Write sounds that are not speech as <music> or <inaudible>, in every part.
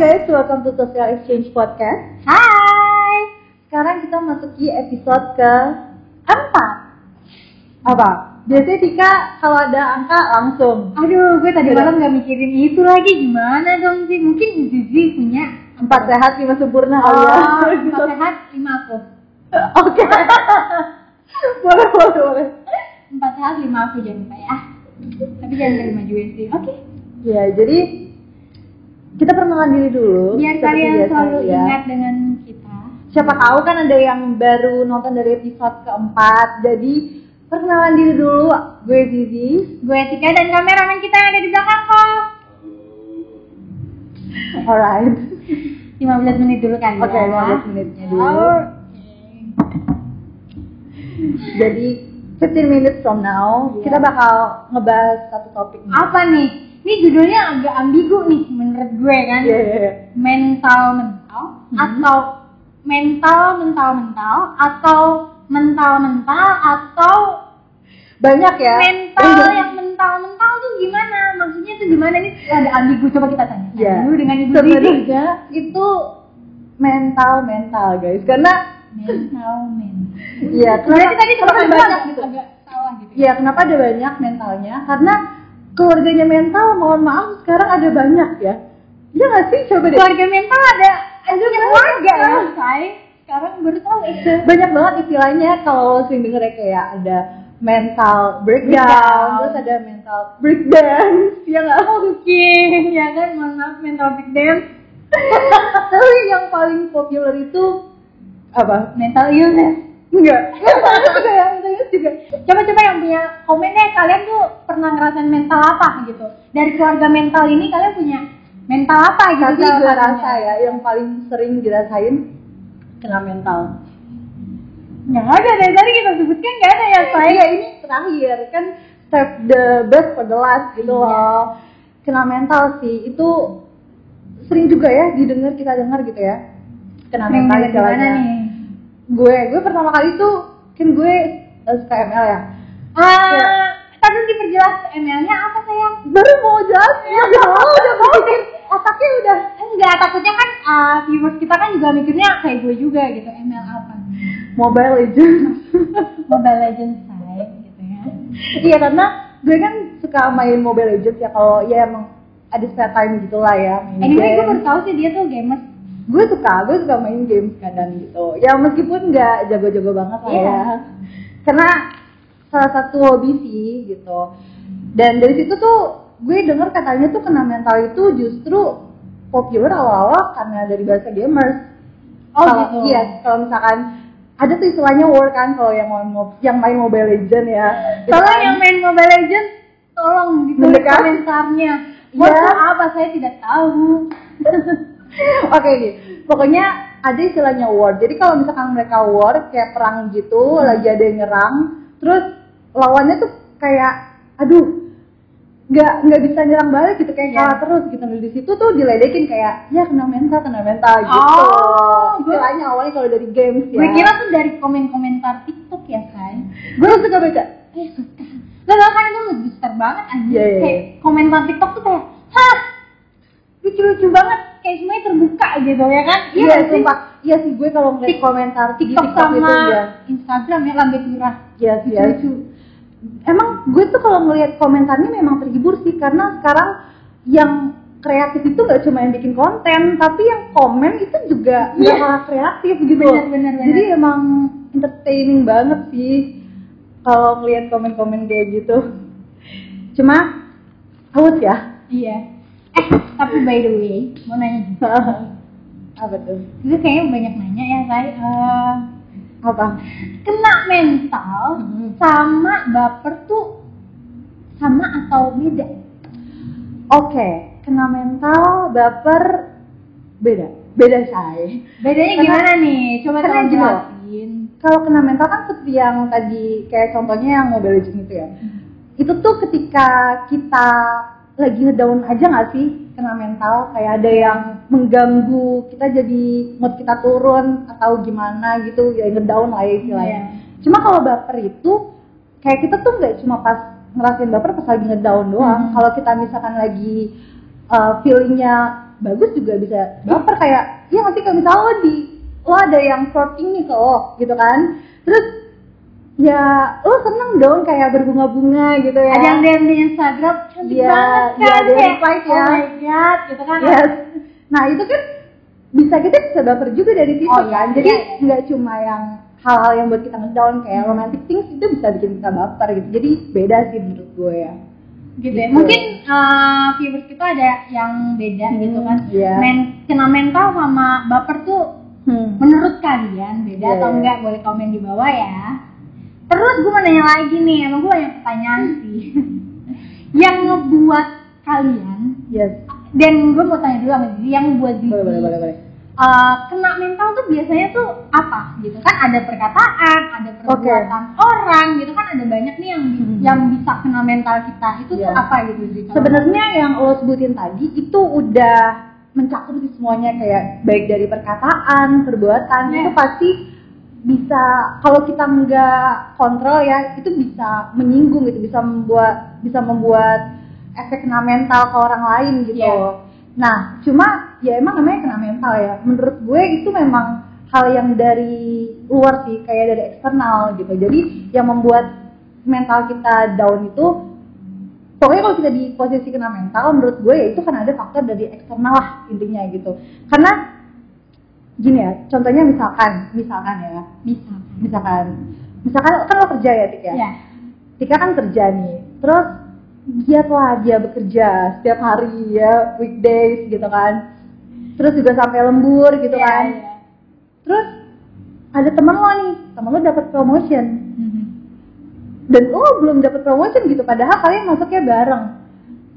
guys, welcome to Social Exchange Podcast. Hai. Sekarang kita masuki episode ke empat. Apa? Biasanya Tika kalau ada angka langsung Aduh, gue tadi malam gak mikirin itu lagi gimana dong sih? Mungkin Zizi punya empat sehat lima sempurna ya. Oh, empat sehat, lima aku. <laughs> Oke. <laughs> boleh boleh boleh. Empat sehat, lima aku jangan lupa ya. Tapi jangan terima juga sih. Oke. Ya jadi kita perkenalan diri dulu. Biar kalian biasa, selalu ya. ingat dengan kita. Siapa tahu kan ada yang baru nonton dari episode keempat. Jadi perkenalan diri dulu. Gue Zizi. Gue Tika dan kameramen kita yang ada di belakang kok. Alright. 15 menit dulu kan Oke, 15 menitnya dulu. Jadi 15 minutes from now Iya. kita bakal ngebahas satu topik. nih. Apa nih? Ini judulnya agak ambigu nih menurut gue kan. Iya iya iya. mental mental Hmm. atau mental mental mental atau mental mental atau Banyak ya. mental <laughs> yang mental mental tuh gimana maksudnya tuh gimana nih ada ambigu coba kita tanya Iya. dulu dengan ibu Sebenarnya itu mental mental guys. Karena mental mental Iya, berarti tadi kenapa sebenarnya banyak gitu? agak salah gitu Iya, kenapa ada banyak mentalnya? Karena keluarganya mental, mohon maaf sekarang ada banyak ya. Iya nggak sih? Coba deh. keluarga mental ada ada keluarga ya say sekarang baru tahu itu Banyak banget istilahnya kalau sering denger ya kayak ada mental breakdown, Breakdown. terus ada mental breakdance, ya nggak? oke ya kan mohon maaf mental dance <laughs> Tapi yang paling populer itu apa? mental illness Enggak. <laughs> Juga ya. Coba-coba yang punya komen deh, kalian tuh pernah ngerasain mental apa gitu? Dari keluarga mental ini kalian punya mental apa gitu? Tapi gue rasa ya yang paling sering dirasain kena mental. Nggak ada dari tadi kita sebutkan nggak ada ya saya. Iya ini terakhir kan save the best for the last gitu Iya. loh. Kena mental sih itu sering juga ya didengar kita dengar gitu ya. Kena mental gimana nih? Gue gue pertama kali tuh kan gue eh, suka ML ya. Ah, tadi diperjelas ML-nya apa sayang? Baru mau jelasin ya, ya udah mau mikir otaknya udah Enggak, takutnya kan ah, viewers kita kan juga mikirnya kayak gue juga gitu, ML apa? Mobile Legends. <laughs> Mobile Legends say gitu ya. iya karena gue kan suka main Mobile Legends ya kalau ya emang ada spare time gitulah ya main Anyway, gue baru tahu sih dia tuh gamers. Gue suka gue suka main games kadang gitu ya meskipun nggak jago-jago banget lah Iya. ya karena salah satu hobi sih gitu dan dari situ tuh gue denger katanya tuh kena mental itu justru populer awal-awal karena dari bahasa gamers Oh Kalau- gitu. iya kalau misalkan ada tuh istilahnya war kan kalau yang yang main Mobile Legend ya Gitu Tolong kan. yang main Mobile Legends, tolong ditulis komentarnya. Iya. Buat apa saya tidak tahu. <laughs> <laughs> Oke, nih. pokoknya ada istilahnya war. Jadi kalau misalkan mereka war kayak perang gitu, lagi ada yang nyerang, terus lawannya tuh kayak, aduh, nggak nggak bisa nyerang balik gitu, kayak Iya. kalah terus gitu. Nah, di situ tuh diledekin kayak, ya kena mental, kena mental gitu. Oh, gue- istilahnya awalnya kalau dari games ya. Gue kira tuh dari komen-komentar TikTok ya, Say. gue suka baca. Eh, suka. Tau kan itu ngebuster banget anjir. Iya, iya, Kayak iya. komentar TikTok tuh kayak, hah, lucu-lucu banget. Kayak semuanya terbuka gitu ya kan? Iya, nggak sih? Iya sih gue kalau ngeliat komentar di TikTok TikTok itu sama ya. Instagram ya, lambe turah. Iya, iya. Lucu-lucu. Emang gue tuh kalau ngelihat komentarnya memang terhibur sih karena sekarang yang kreatif itu nggak cuma yang bikin konten, tapi yang komen itu juga Iya. nggak kalah kreatif gitu. Benar, benar, benar. Jadi emang entertaining banget sih kalau ngelihat komen-komen kayak gitu. Cuma haus ya. Iya. Eh, tapi by the way, mau nanya juga. <laughs> Apa tuh? Gue kayaknya banyak nanya ya, Say. Eh, Apa? kena mental Hmm. sama baper tuh sama atau beda? Oke, kena mental, baper, beda. Beda saya. Bedanya Karena- gimana nih? Coba karena loh. jelasin. Kalau kena mental kan seperti yang tadi kayak contohnya yang Mobile Legends itu ya. Itu tuh ketika kita lagi ngedown aja nggak sih kena mental kayak ada yang mengganggu kita jadi mood kita turun atau gimana gitu ya ngedown lah ya istilahnya. Iya. Cuma kalau baper itu kayak kita tuh nggak cuma pas ngerasain baper pas lagi ngedown doang. Hmm. Kalau kita misalkan lagi uh, feelingnya bagus juga bisa baper kayak ya nanti kalau misalnya lo di lo ada yang flirting nih ke lo gitu kan terus ya lo seneng dong kayak berbunga-bunga gitu ya ada yang DM di Instagram cantik Iya, banget iya, kan yang kayak reply oh ya. my god gitu kan Yes. Nah itu kan bisa kita bisa baper juga dari situ Oh, iya, kan. Jadi iya, iya. nggak cuma yang hal-hal yang buat kita ngedown kayak romantic things itu bisa bikin kita baper gitu. Jadi beda sih menurut gue ya. gitu ya. Gitu. Mungkin uh, viewers kita ada yang beda Hmm, gitu kan. iya. Men kena mental sama baper tuh Hmm. menurut kalian beda Iya, atau iya. enggak boleh komen di bawah ya. Terus gue mau nanya lagi nih, emang gue banyak pertanyaan sih. <laughs> yang ngebuat kalian Yes. dan gue mau tanya dulu sama Zizi, yang buat Zizi Boleh boleh boleh boleh. uh, kena mental tuh biasanya tuh apa gitu kan ada perkataan, ada perbuatan orang gitu kan ada banyak nih yang Mhm. yang bisa kena mental kita itu tuh Iya. apa gitu sih? Sebenarnya yang lo sebutin tadi itu udah mencakup semuanya kayak baik dari perkataan, perbuatan Iya. itu pasti bisa kalau kita nggak kontrol ya itu bisa menyinggung gitu bisa membuat bisa membuat efek kena mental ke orang lain gitu. Iya. Nah cuma ya emang namanya kena mental ya. Menurut gue itu memang hal yang dari luar sih kayak dari eksternal gitu. Jadi yang membuat mental kita down itu pokoknya kalau kita di posisi kena mental menurut gue ya itu kan ada faktor dari eksternal lah intinya gitu karena gini ya contohnya misalkan misalkan ya. Bisa. misalkan. Misalkan kan lo kerja ya Tika Ya. Tika kan kerja nih. Terus giatlah dia bekerja setiap hari ya weekdays gitu kan. Terus juga sampai lembur gitu Iya, kan. iya. terus ada teman lo nih. Teman lo dapat promotion. Mhm. dan lo belum dapat promotion gitu padahal kalian masuknya bareng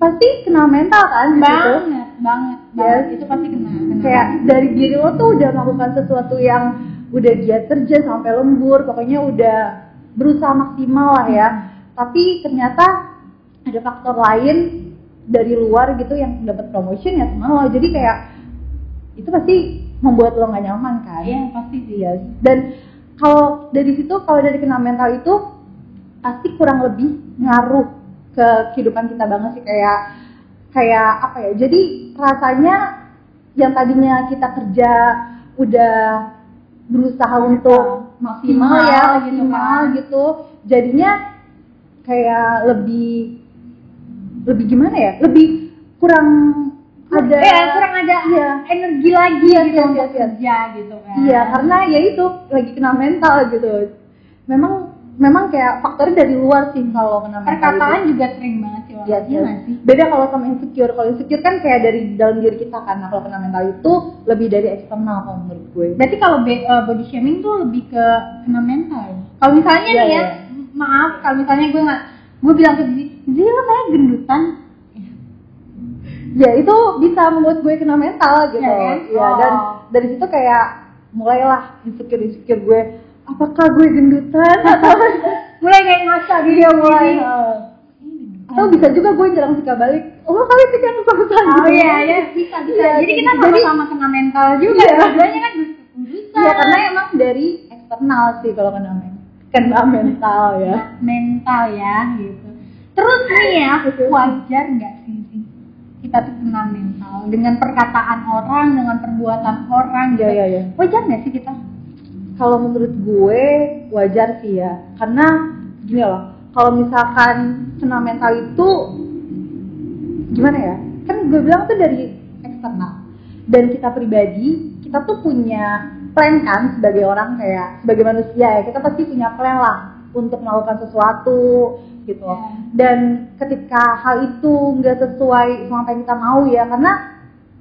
pasti kena mental kan di situ. Banget, banget, banget. Yes. Itu pasti kena. kena. kayak dari diri lo tuh udah melakukan sesuatu yang udah giat kerja sampai lembur pokoknya udah berusaha maksimal lah ya tapi ternyata ada faktor lain dari luar gitu yang dapat promotion ya sama lo jadi kayak itu pasti membuat lo gak nyaman kan Iya, pasti sih. Yes. Dan kalau dari situ, kalau dari kena mental itu pasti kurang lebih ngaruh ke kehidupan kita banget sih kayak kayak apa ya? Jadi rasanya yang tadinya kita kerja udah berusaha untuk maksimal ya, Maksimal gitu maksimal kan. gitu. Jadinya kayak lebih lebih gimana ya? Lebih kurang ada ya, kurang ada Iya. energi lagi Iya, gitu iya, untuk iya, iya. kerja gitu kan. Iya, karena ya itu lagi kena mental gitu. Memang memang kayak faktornya dari luar sih kalau kena perkataan juga sering banget sih orang. Iya, Iya iya. nggak sih? Beda kalau sama insecure. Kalau insecure kan kayak dari dalam diri kita kan. Nah, kalau kena mental itu lebih dari eksternal kalau menurut gue. Berarti kalau be- eh, body shaming tuh lebih ke kena mental ya? Kalau misalnya Iya, nih ya, iya. maaf kalau misalnya gue nggak, gue bilang ke Zizi, Zizi lo kayak gendutan. Ya itu bisa membuat gue kena mental gitu. Iya kan? Iya, Oh. dan dari situ kayak mulailah insecure insecure gue. Apakah gue gendutan atau <laughs> Mulai kayak ngaca gitu Iya, ya mulai. Zizi. eh, atau bisa juga gue jarang suka balik. Oh kali itu kan urusan Oh iya, iya bisa bisa. Iya, Jadi kita sama-sama kena mental juga. Iya. Dua-duanya kan urusan. Iya karena emang dari eksternal sih kalau kena men kena mental ya. mental ya gitu. Terus nih ya, wajar nggak sih kita tuh kena mental dengan perkataan orang, dengan perbuatan orang gitu. Iya iya iya. Wajar nggak sih kita? Kalau menurut gue wajar sih ya. Karena gini loh kalau misalkan kena mental itu gimana ya? Kan gue bilang tuh dari eksternal. Dan kita pribadi kita tuh punya plan kan sebagai orang kayak sebagai manusia ya. Kita pasti punya plan lah untuk melakukan sesuatu gitu Ya. dan ketika hal itu nggak sesuai sama apa yang kita mau ya karena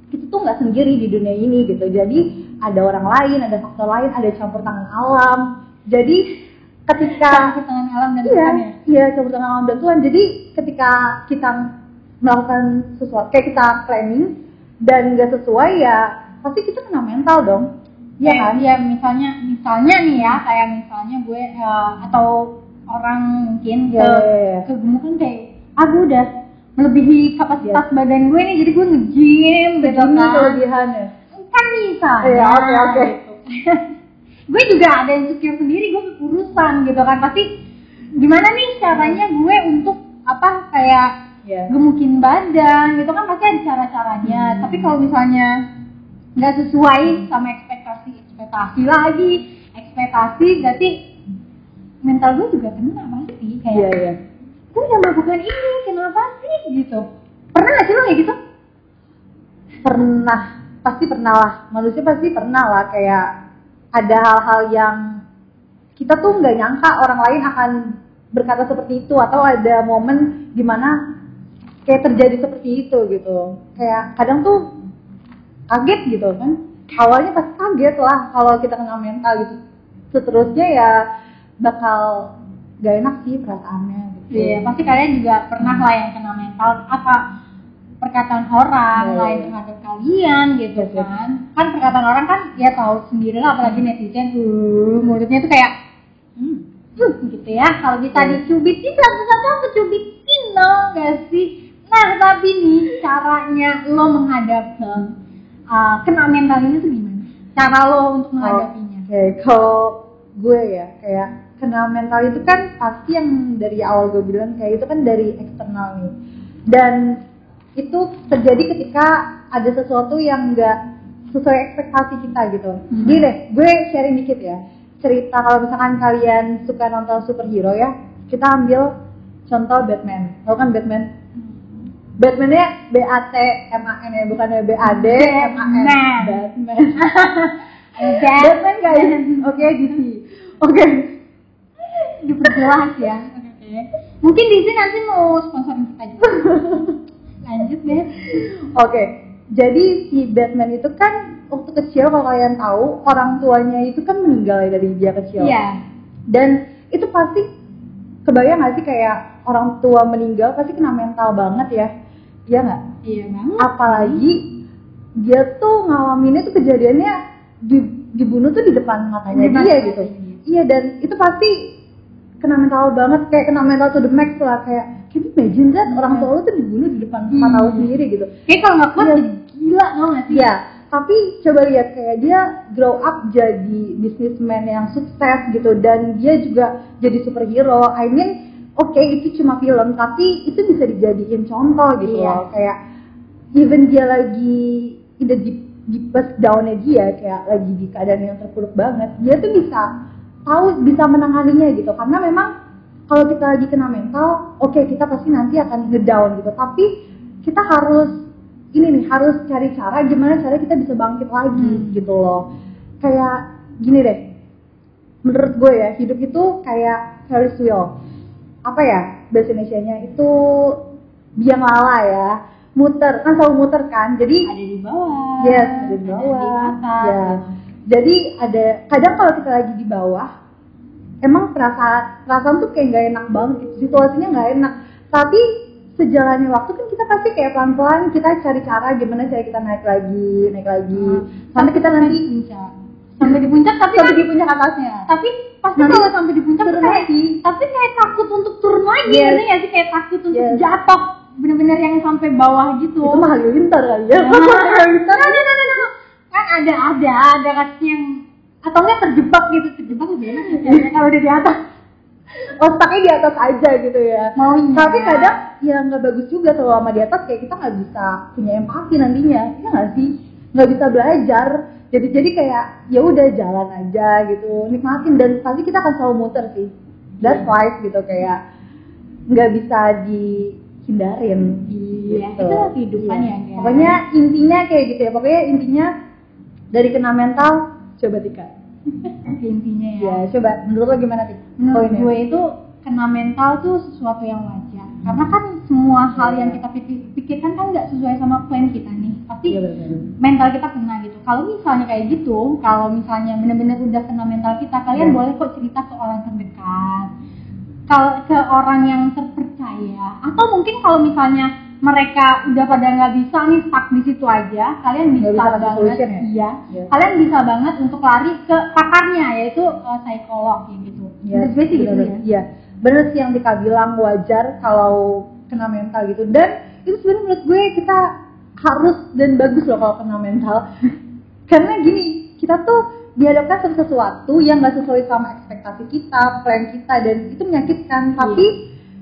kita tuh nggak sendiri di dunia ini gitu. Jadi ada orang lain ada faktor lain ada campur tangan alam jadi ketika Campur tangan alam dan iya Tuhan ya. iya campur tangan alam dan Tuhan jadi ketika kita melakukan sesuatu kayak kita planning dan nggak sesuai ya pasti kita kena mental dong Iya kan Iya, misalnya misalnya nih ya, kayak misalnya gue eh, atau orang mungkin Iya, ke iya, iya. kegemukan kayak ah gue udah melebihi kapasitas badan gue nih jadi gue nge-gym gitu Iya. Kan kelebihannya kan bisa Iya, oke, oke. <laughs> gue juga ada yang insecure sendiri gue kekurusan gitu kan pasti gimana nih caranya gue untuk apa kayak Iya. gemukin badan gitu kan pasti ada cara-caranya Hmm. tapi kalau misalnya nggak sesuai sama ekspektasi ekspektasi lagi ekspektasi berarti mental gue juga kena pasti kayak Iya, iya. gue udah melakukan ini kenapa sih gitu pernah nggak sih lo kayak gitu Pernah, pasti pernah lah. Manusia pasti pernah lah kayak ada hal-hal yang kita tuh nggak nyangka orang lain akan berkata seperti itu atau ada momen di mana kayak terjadi seperti itu gitu. Kayak kadang tuh kaget gitu kan. Awalnya pasti kaget lah kalau kita kena mental gitu. Seterusnya ya bakal gak enak sih perasaannya gitu. Iya, pasti kalian juga pernah lah yang kena mental apa perkataan orang Iya, lain terhadap kalian gitu iya. kan. Kan perkataan orang kan ya tahu sendiri lah apalagi netizen uh, mulutnya tuh kayak Hmm. "Hmm," gitu ya. Kalau bisa Iya. dicubitin satu-satu aku cubitin dong gak sih? Nah, tapi nih caranya lo menghadapi uh, kena mental ini tuh gimana? Cara lo untuk menghadapinya? Oke, kalau gue ya kayak kena mental itu kan pasti yang dari awal gue bilang kayak itu kan dari eksternal nih. Dan itu terjadi ketika ada sesuatu yang enggak sesuai ekspektasi kita gitu. Hmm. Gini deh, gue sharing dikit ya. Cerita kalau misalkan kalian suka nonton superhero ya, kita ambil contoh Batman. Tahu kan Batman? Batman-nya B A T M A N ya, bukan B A D M A N. Batman. Batman. <laughs> Guys. Oke, <laughs> DC. Oke. diperjelas ya. Oke. Mungkin di sini nanti mau sponsorin kita juga. <laughs> Lanjut deh. Oke. Jadi si Batman itu kan waktu kecil kalau kalian tahu orang tuanya itu kan meninggal ya dari dia kecil. Iya. Dan itu pasti kebayang gak sih kayak orang tua meninggal pasti kena mental banget ya. Iya nggak? Iya banget. Apalagi dia tuh ngalaminnya tuh kejadiannya di- dibunuh tuh di depan matanya Di dia gitu. Iya dan itu pasti kena mental banget kayak kena mental to the max lah kayak can you imagine that orang tua lu tuh dibunuh di depan Hmm. mata lu sendiri gitu. Kayak kalau nggak kuat jadi gila tau gak sih? Iya, tapi coba lihat kayak dia grow up jadi businessman yang sukses gitu dan dia juga jadi superhero. I mean, oke itu cuma film tapi itu bisa dijadiin contoh gitu Iya. loh. Kayak even dia lagi in the deep, deepest down-nya dia kayak lagi di keadaan yang terpuruk banget, dia tuh bisa tahu bisa menanganinya gitu karena memang kalau kita lagi kena mental, oke kita pasti nanti akan ngedown gitu. Tapi kita harus ini nih harus cari cara gimana cara kita bisa bangkit lagi Hmm. gitu loh. Kayak gini deh. Menurut gue ya hidup itu kayak Ferris wheel. Apa ya bahasa Indonesia-nya itu biang lala ya. Muter kan selalu muter kan. Jadi Ada di bawah. Yes, ada di bawah. Ada di atas. Ya. Jadi ada kadang kalau kita lagi di bawah, emang perasaan perasaan tuh kayak nggak enak banget gitu. Situasinya nggak enak. Tapi sejalannya waktu kan kita pasti kayak pelan-pelan kita cari cara gimana cara kita naik lagi, naik lagi. Hmm. Sampai kita nanti di puncak. Sampai di puncak tapi sampai kan di puncak atasnya. tapi pasti Nanti kalau sampai di puncak turun kayak lagi. tapi kayak takut untuk turun lagi Yes. ngerti nggak sih kayak takut untuk Yes. jatuh bener-bener yang sampai bawah gitu Itu mah halilintar kali ya. Nah, <laughs> Halilintar. nah, nah, nah, nah. kan ada ada ada kasus yang atau enggak terjebak gitu terjebak lebih enak kayaknya kalau udah di atas Otaknya di atas aja gitu ya. Maunya. Tapi kadang ya nggak bagus juga kalau lama di atas kayak kita nggak bisa punya empati nantinya, ya nggak sih? Nggak bisa belajar. Jadi jadi kayak ya udah jalan aja gitu, nikmatin dan pasti kita akan selalu muter sih. That's Iya. life gitu kayak nggak bisa dihindarin. Iya, gitu. itu kehidupan Iya. ya. Pokoknya intinya kayak gitu ya. Pokoknya intinya dari kena mental coba Tika. intinya ya Ya coba menurut lo gimana Tika? menurut gue itu kena mental tuh sesuatu yang wajar karena kan semua hal yang kita pikir- pikirkan kan nggak sesuai sama plan kita nih pasti benar. mental kita kena gitu kalau misalnya kayak gitu kalau misalnya benar-benar udah kena mental kita kalian Iya. boleh kok cerita ke orang terdekat kalau ke orang yang terpercaya atau mungkin kalau misalnya mereka udah pada nggak bisa nih stuck di situ aja kalian Nggak bisa, bisa banget ya? iya Iya. kalian bisa banget untuk lari ke pakarnya yaitu uh, psikolog gitu Iya, menurut gue sih gitu ya Iya, bener sih yang Tika bilang wajar kalau kena mental gitu. Dan itu sebenarnya menurut gue kita harus dan bagus loh kalau kena mental. <laughs> Karena gini, kita tuh dihadapkan sama sesuatu yang gak sesuai sama ekspektasi kita, plan kita, dan itu menyakitkan. Tapi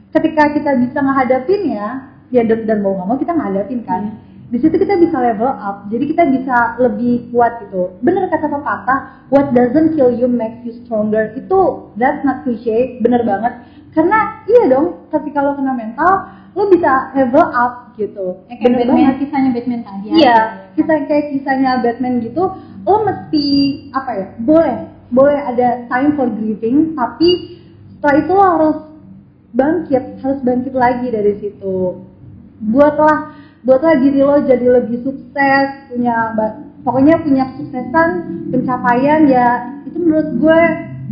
ketika kita bisa ngehadapinnya, ya dan, dan mau nggak mau kita ngadapin kan di situ kita bisa level up jadi kita bisa lebih kuat gitu bener kata pepatah what doesn't kill you makes you stronger itu that's not cliche bener banget karena iya dong tapi kalau kena mental lo bisa level up gitu Ya, kayak Bener Batman, banget. kisahnya Batman tadi Iya, kita kayak kisahnya Batman gitu, lo mesti apa ya? Boleh, boleh ada time for grieving, tapi setelah itu lo harus bangkit, harus bangkit lagi dari situ. Buatlah, buatlah diri lo jadi lebih sukses, punya pokoknya punya kesuksesan, pencapaian ya itu menurut gue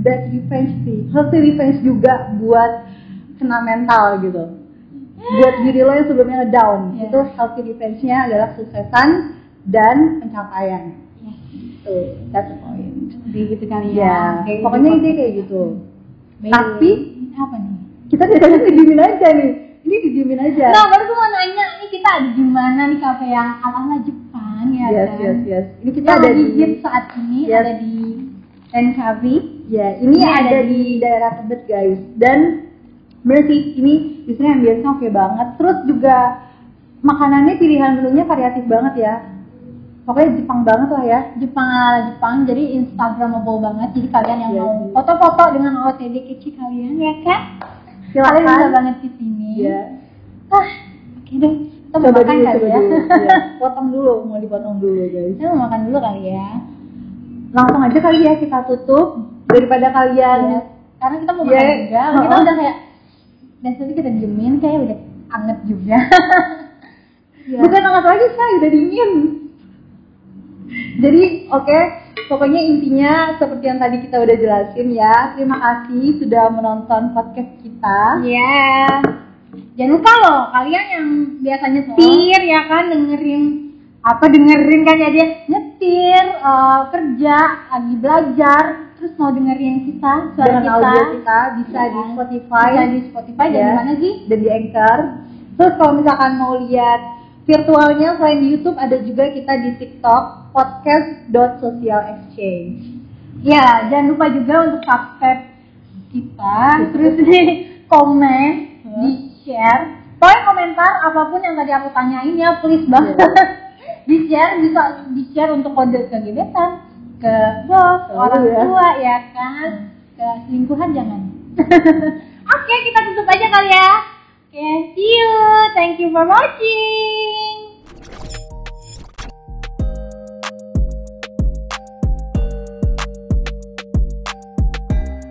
bad revenge sih, healthy revenge juga buat kena mental gitu buat diri lo yang sebelumnya down Iya. itu healthy revenge-nya adalah kesuksesan dan pencapaian Yes. itu that's the point Jadi gitu kali ya. Kayak pokoknya gitu. intinya kayak gitu tapi apa nih? kita <laughs> biasanya didiemin aja nih ini didiemin aja. Nah, baru gue mau nanya nih kita ada di mana nih kafe yang ala-ala Jepang ya yes kan? yes yes. Ini kita Yang ada di hits saat ini Yes. ada di Encavi. ya ini Ini ada ada di daerah Tebet guys. Dan Mercy ini di sini ambience oke banget. Terus juga makanannya pilihan menunya variatif banget ya. Pokoknya Jepang banget lah ya. Jepang ala Jepang jadi instagramable banget. Jadi kalian yang Iya mau foto-foto dengan OTD kecil kalian ya kan Silakan. kalian bisa banget di sini Iya. ah oke deh kita mau coba makan dulu, kali coba ya dulu. Iya, <laughs> potong dulu, mau dipotong dulu guys. kita mau makan dulu kali ya Langsung aja kali ya kita tutup daripada kalian. Iya. karena kita mau Iya. makan juga <laughs> kita Oh. udah kayak biasanya kita diemin kayak udah anget juga Iya. <laughs> Bukan hangat lagi say, udah dingin. Jadi oke, pokoknya intinya seperti yang tadi kita udah jelasin ya. Terima kasih sudah menonton podcast kita. Iya. Jangan lupa loh, kalian yang biasanya nyetir ya kan dengerin apa dengerin kan ya dia nyetir eh, kerja lagi belajar terus mau dengerin kita suara Dengan kita audio kita bisa Ya di? Spotify, bisa di Spotify dan Ya. di mana sih dan di Anchor. Terus kalau misalkan mau lihat virtualnya selain di YouTube ada juga kita di TikTok podcast.socialexchange. ya jangan lupa juga untuk subscribe kita <laughs> terus di komen di share. Pokoknya komentar apa pun yang tadi aku tanyain ya please banget. <laughs> Di share bisa di share untuk kode ke gebetan ke bos Oh, orang ya. tua ya kan? Ke selingkuhan jangan. <laughs> Oke kita tutup aja kali ya oke see you. Thank you for watching